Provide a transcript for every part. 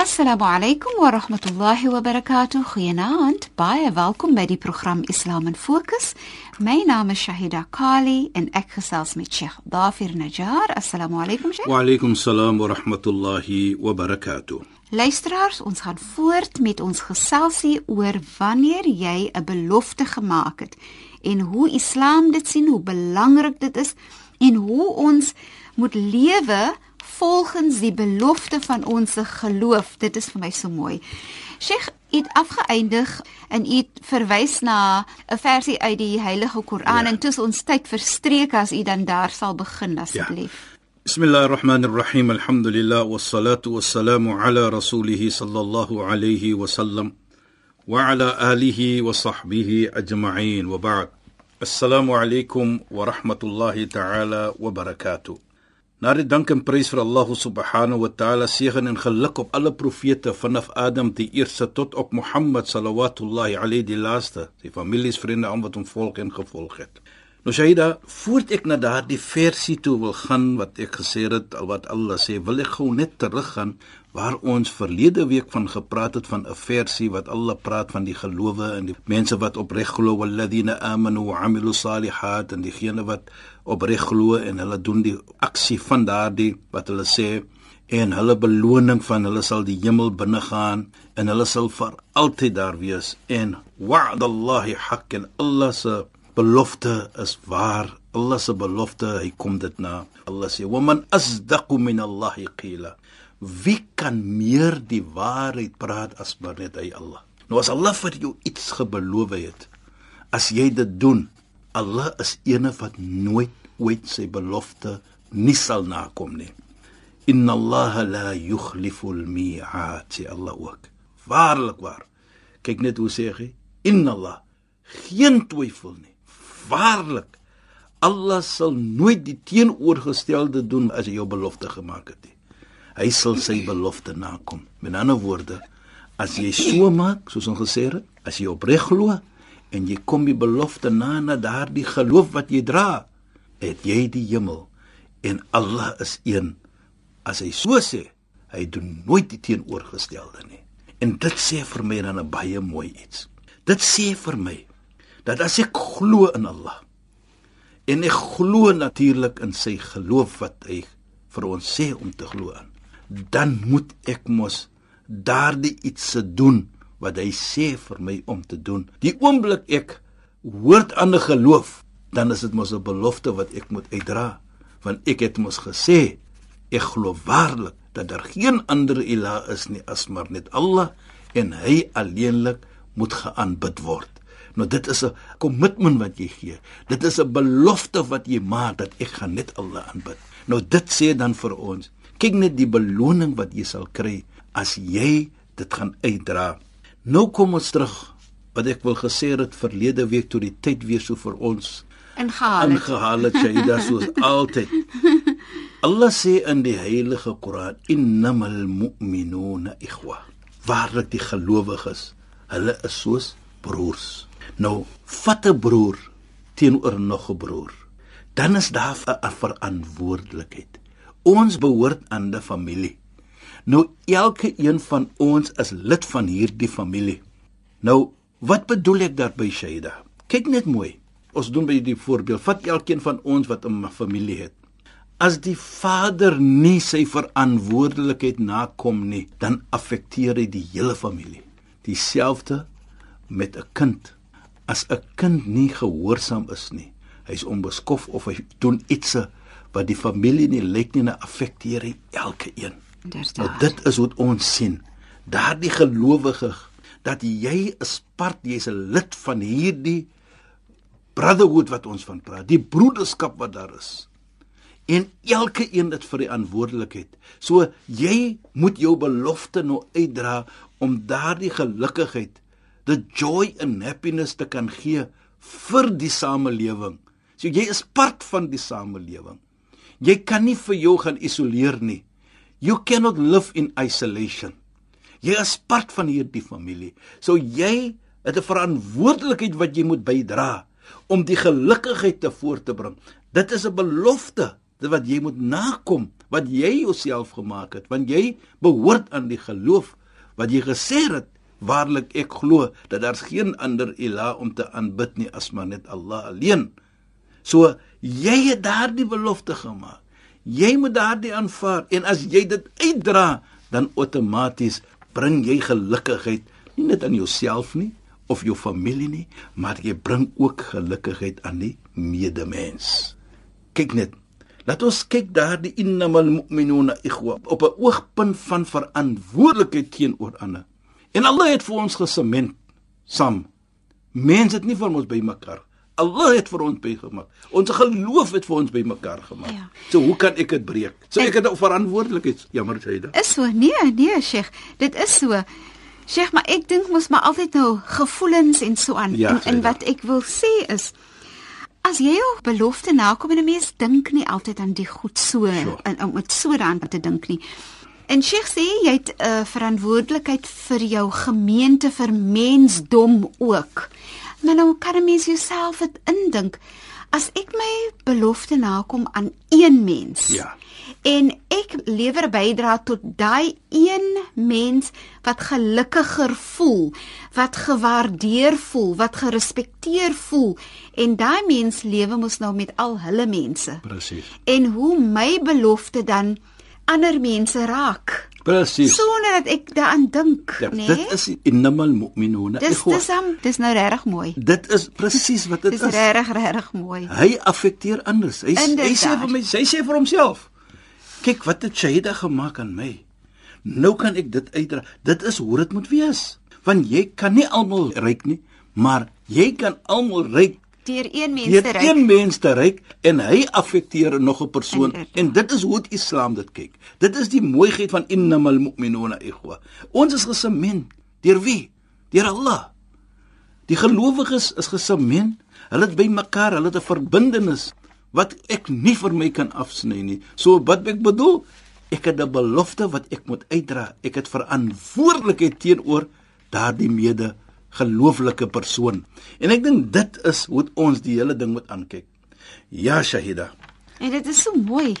Assalamu alaykum wa rahmatullahi wa barakatuh. Goeienaand. Baie welkom by die program Islam in Fokus. My naam is Shahida Kali en ek gesels met Sheikh Dafir Najjar. Assalamu alaykum Sheikh. Wa alaykum salaam wa rahmatullahi wa barakatuh. Luisteraars, ons gaan voort met ons geselsie oor wanneer jy 'n belofte gemaak het en hoe Islam dit sien, hoe belangrik dit is en hoe ons moet lewe volgens die belofte van ons geloof. Dit is vir my so mooi. Sheikh het afgeëindig en het verwys na 'n versie uit die Heilige Koran ja. en toe ons tyd verstreek as u dan daar sal begin asseblief. Ja. Bismillahirrahmanirrahim. Alhamdulillah wassalatu wassalamu ala rasulih sallallahu alayhi wa sallam wa ala alihi wa sahbihi ajma'in wa ba'd. Assalamu alaykum wa rahmatullahi ta'ala wa barakatuh. Na die dank en prys vir Allah subhanahu wa ta'ala seën en geluk op alle profete vanaf Adam die eerste tot op Mohammed sallallahu alayhi die laaste, die families, vriende aan wat hom volg en gevolg het. Nou Shaida, voort ek na daardie versie toe wil gaan wat ek gesê het, al wat Allah sê, wil ek gou net teruggaan waar ons verlede week van gepraat het van 'n versie wat Allah praat van die gelowe en die mense wat opreg glo walladina amanu wa amilu salihat en diegene wat opreg glo en hulle doen die aksie van daardie wat hulle sê en hulle beloning van hulle sal die hemel binne gaan en hulle sal vir altyd daar wees en wa'dallahi haqqan Allah se belofte is waar. Allah se belofte hy kom dit na. Allah sê wa man asdaqu min Allahi qila. Wie kan meer die waarheid praat as maar net hy Allah? Nou as Allah vir jou iets gebeloof het as jy dit doen Allah is eene wat nooit ooit sy belofte nie sal nakom nie. Inna Allah la yukhlifu al-mi'at sê Allah ook. Waarlik waar. Kyk net hoe sê hy inna Allah geen twyfel nie waarlik Allah sal nooit die teenoorgestelde doen as hy jou belofte gemaak het nie hy sal sy belofte nakom. Met ander woorde, as jy so maak, soos ons gesê het, as jy opreg glo en jy kom die belofte na na daardie geloof wat jy dra, het jy die hemel en Allah is een. As hy so sê, hy doen nooit die teenoorgestelde nie. En dit sê vir my dan 'n baie mooi iets. Dit sê vir my dat as ek glo in Allah en ek glo natuurlik in sy geloof wat hy vir ons sê om te glo in dan moet ek mos daardie iets se doen wat hy sê vir my om te doen. Die oomblik ek hoort aan 'n geloof, dan is dit mos 'n belofte wat ek moet uitdra, want ek het mos gesê ek glo waarlik dat daar geen ander ilah is nie as maar net Allah en hy alleenlik moet geaanbid word. Nou dit is 'n kommitment wat jy gee. Dit is 'n belofte wat jy maak dat ek gaan net Allah aanbid. Nou dit sê dan vir ons kyk net die beloning wat jy sal kry as jy dit gaan uitdra. Nou kom ons terug wat ek wil gesê het verlede week toe die tyd weer so vir ons ingehaal het. Ingehaal het jy soos altyd. Allah sê in die heilige Koran innamal mu'minuna ikhwa. Waarlik die gelowiges, hulle is soos broers. Nou, vat 'n broer teenoor nog 'n broer. Dan is daar 'n verantwoordelikheid. Ons behoort aan 'n familie. Nou elke een van ons is lid van hierdie familie. Nou, wat bedoel ek daarby, Shaida? Kyk net mooi. Ons doen by die voorbeeld. Vat elkeen van ons wat 'n familie het. As die vader nie sy verantwoordelikheid nakom nie, dan affekteer hy die hele familie. Dieselfde met 'n kind. As 'n kind nie gehoorsaam is nie, hy's onbeskof of hy doen iets wat die familie nie lyk nie affekteer hy elke een. Nou dit is wat ons sien. daardie gelowige dat jy is part, jy's 'n lid van hierdie brotherhood wat ons van praat, die broederskap wat daar is. En elke een het vir die verantwoordelikheid. So jy moet jou belofte nou uitdra om daardie gelukigheid, the joy and happiness te kan gee vir die samelewing. So jy is part van die samelewing. Jy kan nie vir jou gaan isoleer nie. You cannot live in isolation. Jy is part van hierdie familie. So jy het 'n verantwoordelikheid wat jy moet bydra om die gelukigheid te voort te bring. Dit is 'n belofte wat jy moet nakom wat jy jouself gemaak het want jy behoort aan die geloof wat jy gesê het waarlik ek glo dat daar's geen ander ilah om te aanbid nie as maar net Allah alleen. So jy het daardie belofte gemaak. Jy moet daardie aanvaar en as jy dit uitdra dan outomaties bring jy gelukigheid nie net aan jouself nie of jou familie nie, maar jy bring ook gelukigheid aan die medemens. Kyk net. Laat ons kyk daardie innamal mu'minuna ikhwa op 'n oogpunt van verantwoordelikheid teenoor ander. En Allah het vir ons gesement saam. Mense het nie vir ons bymekaar. Allah het vir ons bygemaak. Ons geloof het vir ons bymekaar gemaak. Ja. So hoe kan ek dit breek? So ek het 'n verantwoordelikheid. Jammer sê dit. Is so. Nee, nee, Sheikh. Dit is so. Sheikh, maar ek dink mos maar altyd nou gevoelens en so aan. Ja, en, en wat ek wil sê is as jy jou belofte nakom en 'n mens dink nie altyd aan die goed so sure. en om dit so dan te dink nie. En Sheikh sê jy het 'n uh, verantwoordelikheid vir jou gemeente vir mensdom ook. Maar nou kan 'n mens jouself dit indink as ek my belofte nakom aan een mens. Ja en ek lewer bydra tot daai een mens wat gelukkiger voel, wat gewaardeer voel, wat gerespekteer voel en daai mens lewe mos nou met al hulle mense. Presies. En hoe my belofte dan ander mense raak. Presies. Sonder dat ek daaraan dink, ja, nee. Dit is innamal mu'minuna. Dis dis am, dis nou regtig mooi. Dit is presies wat dit is. Dis regtig regtig mooi. Hy affekteer anders. Hy, hy sê vir my, hy sê vir homself. Kyk wat het Shaida gemaak aan my. Nou kan ek dit uitdra. Dit is hoe dit moet wees. Want jy kan nie almal ryk nie, maar jy kan almal ryk deur een mens te ryk. Een mens te ryk en hy affekteer nog 'n persoon en, en dit is hoe die Islam dit kyk. Dit is die mooiheid van innamal mu'minuna ikhwa. Ons is gesemen deur wie? Deur Allah. Die gelowiges is gesemen. Hulle het by mekaar, hulle het 'n verbintenis wat ek nie vir my kan afsny nie. So wat ek bedoel, ek het 'n belofte wat ek moet uitdra. Ek het verantwoordelikheid teenoor daardie mede gelooflike persoon. En ek dink dit is hoe ons die hele ding moet aankyk. Ja, Shahida. En dit is so mooi.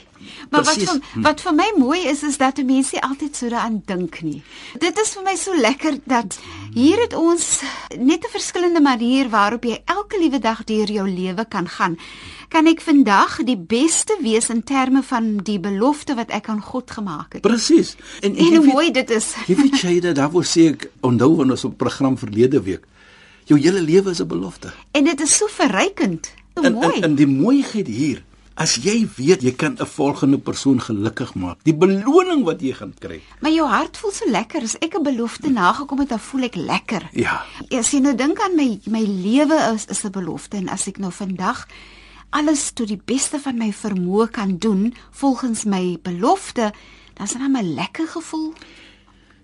Maar Precies. wat vir, wat vir my mooi is is dat mense altyd so daaraan dink nie. Dit is vir my so lekker dat hier het ons net 'n verskillende manier waarop jy elke liewe dag deur jou lewe kan gaan. Kan ek vandag die beste wees in terme van die belofte wat ek aan God gemaak het? Presies. En, en hoe mooi dit is. Jy weet jy dat daar wou sê ek onthou wanneer ons op program verlede week. Jou hele lewe is 'n belofte. En dit is so verrykend. So mooi. En, en, en die mooiheid hier As jy weet jy kan 'n volgende persoon gelukkig maak, die beloning wat jy gaan kry. Maar jou hart voel so lekker as ek 'n belofte nagekom het, dan voel ek lekker. Ja. As jy nou dink aan my my lewe is is 'n belofte en as ek nou vandag alles tot die beste van my vermoë kan doen volgens my belofte, dan is dit 'n lekker gevoel.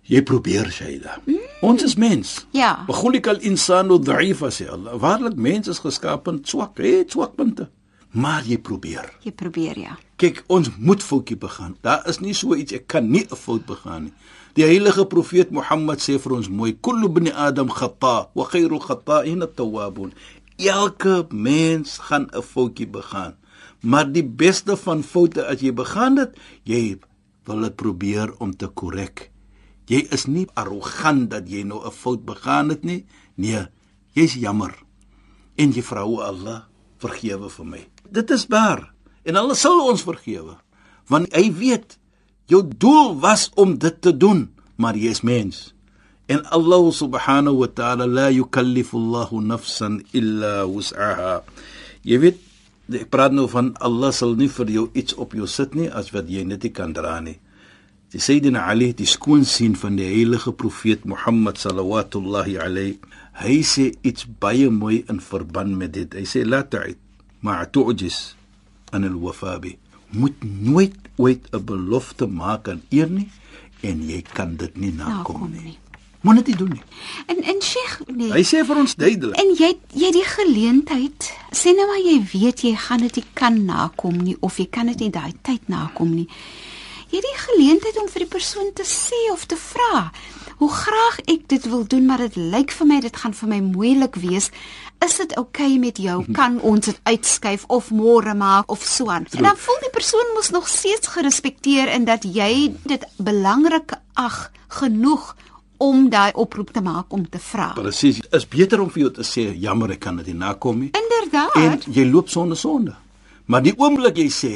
Jy probeer, Shaida. Mm. Ons is mens. Ja. Beghulikal insanu dha'ifa sê Allah. Waarlik mens is geskaap swak, het swakpunte maar jy probeer. Jy probeer ja. Kyk, ons moet foutjie begaan. Daar is nie so iets ek kan nie 'n fout begaan nie. Die heilige profeet Mohammed sê vir ons mooi: "Kullu bni Adam khata wa khairu khata'in at-tawwabun." Elke mens gaan 'n foutjie begaan. Maar die beste van foute as jy begaan het, jy wil dit probeer om te korrek. Jy is nie arrogant dat jy nou 'n fout begaan het nie. Nee, jy's jammer. En jy vra Allah vergewe vir my. Dit is waar. En hulle sal ons vergewe want hy weet jou doel was om dit te doen maar jy is mens. En Allah subhanahu wa ta'ala la yukallifu Allah nafsan illa wus'aha. Jy weet ek praat nou van Allah sal nie vir jou iets op jou sit nie as wat jy net kan dra nie. Die Sayyidina Ali, die skoonseun van die heilige profeet Mohammed sallallahu alayhi, hy sê iets baie mooi in verband met dit. Hy sê la ta'id ma tu'jis an al-wafabi. Moet nooit ooit 'n belofte maak aan eer nie en jy kan dit nie nakom nie. Moet dit doen nie. En en Sheikh, nee. Hy sê vir ons duidelik. En jy jy die geleentheid, sê nou maar jy weet jy gaan dit nie kan nakom nie of jy kan dit nie daai tyd nakom nie. Jy het die geleentheid om vir die persoon te sê of te vra hoe graag ek dit wil doen, maar dit lyk vir my dit gaan vir my moeilik wees. Is dit oukei okay met jou? Kan ons dit uitskuif of môre maak of so aan? En dan voel die persoon mos nog steeds gerespekteer in dat jy dit belangrik ag genoeg om daai oproep te maak om te vra. Presies. Is beter om vir jou te sê jammer ek kan dit nie nakom nie. Inderdaad. En jy loop sonder sonde. Maar die oomblik jy sê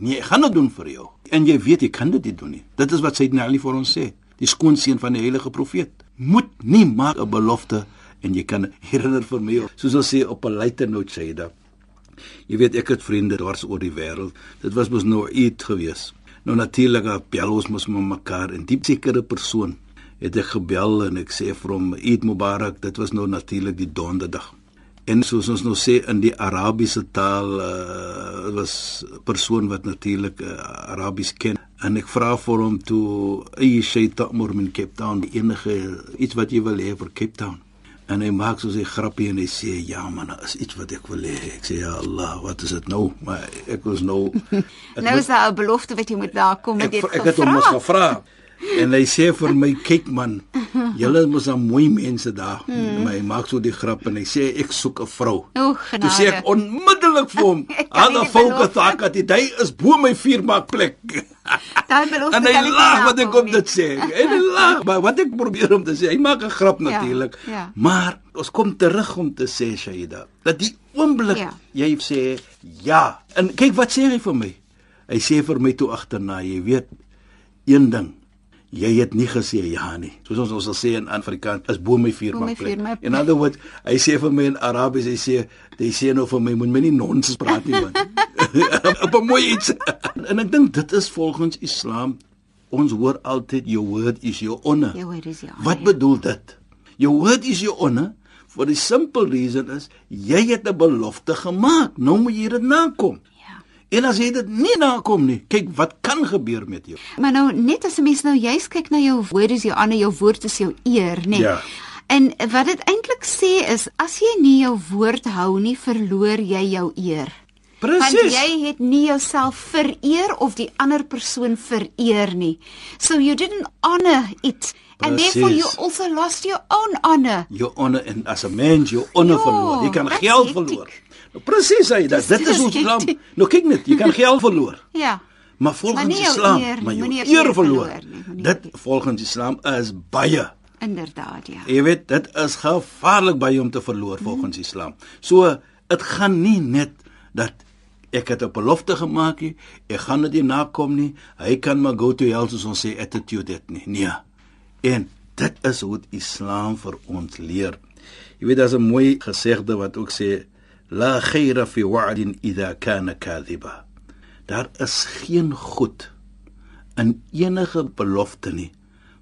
nee, ek gaan dit doen vir jou en jy weet jy kan dit nie doen nie. Dit is wat Sayyidina Ali vir ons sê, die skoonseun van die heilige profeet. Moet nie maak 'n belofte en jy kan herinner vir my soos ons sê op 'n later note sê dit. Jy weet ek het vriende dwars oor die wêreld. Dit was mos nou iets gewees. Nou natuurlik bel ons mos met mekaar en diep sekere persoon het ek gebel en ek sê vir hom Eid Mubarak. Dit was nou natuurlik die donderdag. En soos ons nou sê in die Arabiese taal uh, was 'n persoon wat natuurlik uh, Arabies ken. En ek vra vir hom toe ay shay ta'mur min Cape Town enige iets wat jy wil hê vir Cape Town? En hy maak so 'n grappie en hy sê ja man is iets wat ek wil hê. Ek sê ja Allah wat is dit nou? Maar ek was nou nou is daar 'n belofte wat jy moet daar kom met dit ek het hom mos gevra en hy sê vir my kyk man julle mos dan mooi mense daar. Hmm. maar hy maak so die grap en hy sê ek soek 'n vrou. O genade toe sê ek onmiddellik vir hom aan die volke taak dat hy is bo my viermaak plek daai belofte en hy lag wat ek op dit sê. En hy lag maar wat ek probeer om te sê hy maak 'n grap natuurlik ja, ja. maar ons kom terug om te sê Shaida dat die oomblik ja. jy sê ja. En kyk wat sê hy vir my? Hy sê vir my toe agterna jy weet een ding jy het nie gesê ja nie. Soos ons ons sal sê in Afrikaans is bo my vuur maar plek. In ander woorde, hy sê vir my in Arabies, hy sê, hy sê nou vir my moet my nie nonsens praat nie man. Op 'n mooi iets. en ek dink dit is volgens Islam ons hoor altyd your word is your honor. Your word is your honor. Wat ja. bedoel dit? Your word is your honor for the simple reason is jy het 'n belofte gemaak. Nou moet jy dit nakom. En as jy dit nie nakom nie, kyk wat kan gebeur met jou. Maar nou net as 'n mens nou juist kyk na jou woorde, is jou ander jou woord is jou eer, nê? Ja. En wat dit eintlik sê is as jy nie jou woord hou nie, verloor jy jou eer. Presies. Want jy het nie jouself vereer of die ander persoon vereer nie. So you didn't honor it. And Precies. therefore you also lost your own honor. Jou honor en as 'n mens jou honor Ja, verloor. Jy kan geld hectic. verloor. Presies hy, dit dit is ons Islam. Nou kyk net, jy kan geld verloor. Ja. Maar volgens Maar Islam, eer maar jou eer, eer verloor. verloor nie, Dit volgens Islam is baie. Inderdaad, ja. Jy weet, dit is gevaarlik baie om te verloor volgens Islam. So, dit gaan nie net dat ek het 'n belofte gemaak nie, ek gaan dit nie nakom nie. Hy kan maar go to hell soos ons sê attitude dit nie. Nee. En dit is hoe Islam vir ons leer. Jy weet daar's 'n mooi gesegde wat ook sê la khayra fi wa'din idha kana kadhiba. Daar is geen goed in enige belofte nie,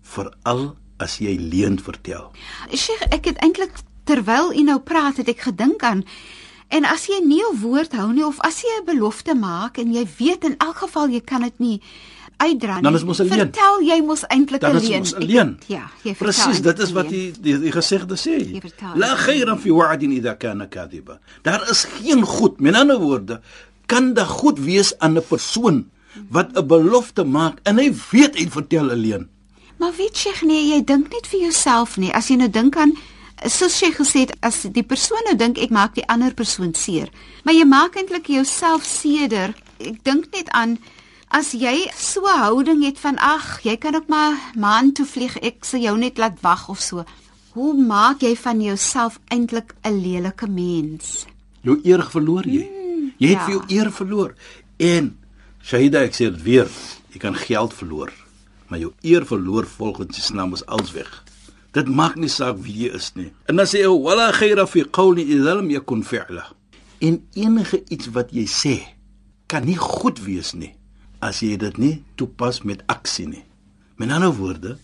veral as jy leuen vertel. Sheikh, ek het eintlik terwyl u nou praat, het ek gedink aan en as jy nie 'n woord hou nie of as jy 'n belofte maak en jy weet in elk geval jy kan dit nie uitdra nie. Dan is mos 'n leuen. Vertel jy mos eintlik Dan is alleen. mos 'n leuen. Ja, jy vertel. Presies, dit is wat alleen. die die, die gesegde sê. Jy vertel La khayra fi wa'din idha kana kadhiba. Daar is geen goed, met ander woorde, kan daar goed wees aan 'n persoon wat 'n belofte maak en hy weet hy vertel alleen. Maar weet jy nee, jy dink net vir jouself nie. As jy nou dink aan soos jy gesê het as die persoon nou dink ek maak die ander persoon seer. Maar jy maak eintlik jouself seerder. Ek dink net aan as jy so 'n houding het van ag, jy kan ook maar maan toe vlieg, ek sal jou net laat wag of so. Hoe maak jy van jouself eintlik 'n lelike mens? Jou eer verloor jy. Jy het ja. vir jou eer verloor. En Shaida, ek sê dit weer, jy kan geld verloor, maar jou eer verloor volgens Islam is als weg. Dit maak nie saak wie jy is nie. En dan sê hy wala khayra fi qawli idha lam yakun fi'la. En enige iets wat jy sê kan nie goed wees nie as jy dit nie toepas met aksie nie. Met ander woorde,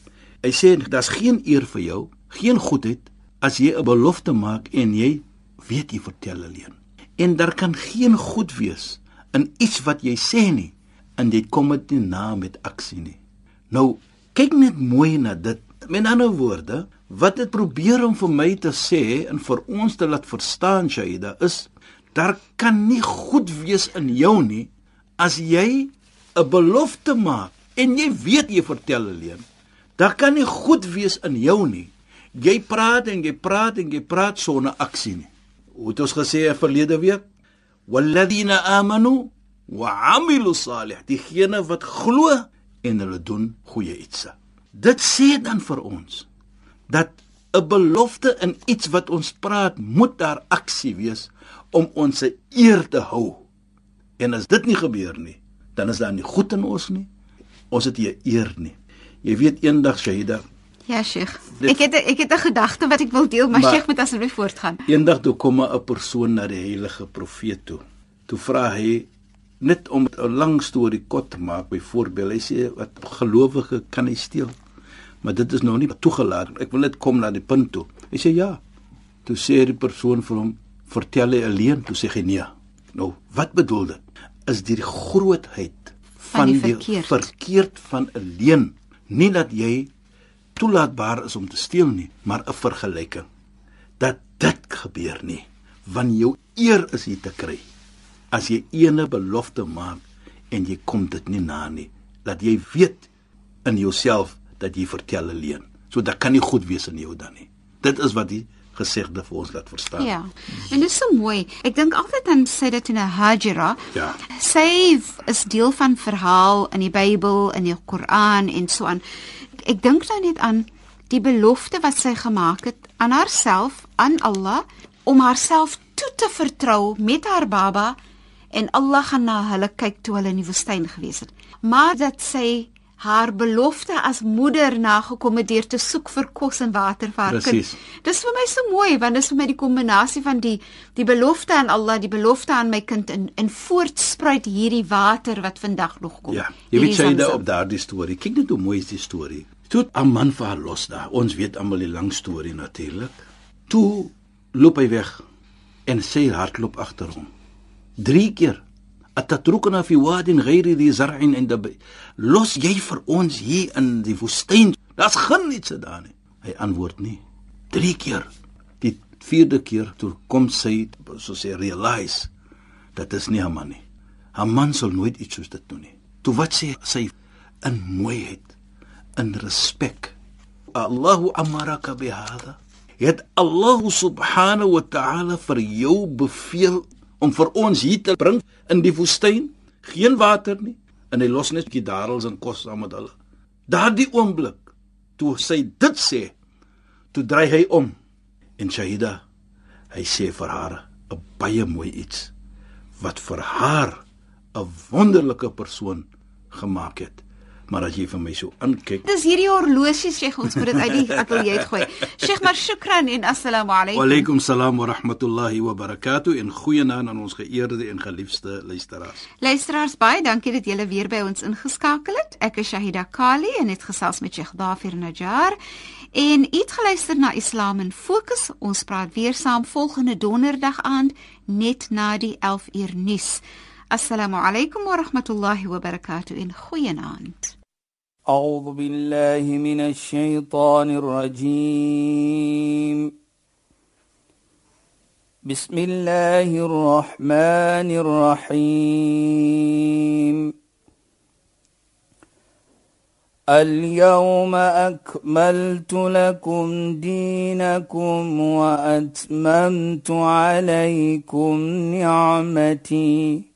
hy sê daar's geen eer vir jou, geen goedheid as jy 'n belofte maak en jy weet jy vertel alleen. En daar kan geen goed wees in iets wat jy sê nie en dit kom dit nie na met aksie nie. Nou, kyk net mooi na dit. Met ander woorde, wat dit probeer om vir my te sê en vir ons te laat verstaan, Shaida, is daar kan nie goed wees in jou nie as jy 'n belofte maak en jy weet jy vertel alleen. Daar kan nie goed wees in jou nie. Jy praat en jy praat en jy praat sonder aksie nie. Het ons gesê verlede week? Walladina amanu wa amilu salih. Diegene wat glo en hulle doen goeie ietsie. Dit sê dan vir ons dat 'n belofte in iets wat ons praat, moet daar aksie wees om ons eer te hou. En as dit nie gebeur nie, dan is daar nie goed in ons nie. Ons het nie eer nie. Jy weet eendag Shahida. Ja, Sheikh. Ek het ek het 'n gedagte wat ek wil deel, maar, maar Sheikh moet asseblief voortgaan. Eendag toe kom 'n persoon na die heilige profeet toe. Toe vra hy net om 'n lang storie kort te maak, byvoorbeeld, hy sê wat gelowige kan hy steel? Maar dit is nou nie toegelaat. Ek wil net kom na die punt toe. Hy sê ja. Toe sê die persoon vir hom, "Vertel hy alleen?" Toe sê hy nee. Nou, wat bedoel dit? Is die grootheid van, van die, die verkeerd. verkeerd van 'n leen nie dat jy toelaatbaar is om te steel nie, maar 'n vergelyking. Dat dit gebeur nie, want jou eer is hier te kry. As jy ene belofte maak en jy kom dit nie na nie, dat jy weet in jouself dat jy vertel alleen. So dit kan nie goed wees in jou dan nie. Dit is wat die gesegde vir ons laat verstaan. Ja. En dit is so mooi. Ek dink altyd aan sê dit in 'n Hajira. Ja. Sy is deel van verhaal in die Bybel, in die Koran en so aan. Ek dink nou net aan die belofte wat sy gemaak het aan haarself, aan Allah om haarself toe te vertrou met haar baba en Allah gaan na hulle kyk toe hulle in die woestyn gewees het. Maar dat sy haar belofte as moeder nagekom het deur te soek vir kos en water vir haar Precies. kind. Dis vir my so mooi want dis vir my die kombinasie van die die belofte aan Allah, die belofte aan my kind en en voortspruit hierdie water wat vandag nog kom. Ja, jy weet jy daar op daardie storie. Kyk net hoe mooi is die storie. Toe 'n man vir haar los daar. Ons weet almal die lang storie natuurlik. Toe loop hy weg en sy hardloop agter hom. 3 keer atatrukna fi wadin ghairi dhi zar'in inda los jy vir ons hier in die woestyn daar's geen iets daar nie hy antwoord nie drie keer die vierde keer toe kom sy so sê realize dat is nie 'n man nie 'n man sal nooit iets soos dit doen nie toe wat sê sy in mooiheid in respek Allahu amaraka bihada het Allah subhanahu wa ta'ala vir jou beveel om vir ons hier te bring in die woestyn, geen water nie, en hy los net bietjie darels en kos saam met hulle. Daardie oomblik toe sy dit sê, toe draai hy om en Shahida, hy sê vir haar 'n baie mooi iets wat vir haar 'n wonderlike persoon gemaak het. Maar as jy vir my so aankyk, dis hierdie horlosie sê ons moet dit uit die ateljee gooi. Sheikh maar shukran en assalamu alaykum. Wa alaykum salaam wa rahmatullahi wa barakatuh en goeienaand aan ons geëerde en geliefde luisteraars. Luisteraars baie dankie dat julle weer by ons ingeskakel het. Ek is Shahida Kali en het gesels met Sheikh Dafir Najjar. En iets geluister na Islam in Fokus. Ons praat weer saam volgende donderdag aand net na die 11 uur nuus. Alaykum wa rahmatullahi wa barakatuh in goeienaand. أعوذ بالله من الشيطان الرجيم. بسم الله الرحمن الرحيم. اليوم أكملت لكم دينكم وأتممت عليكم نعمتي.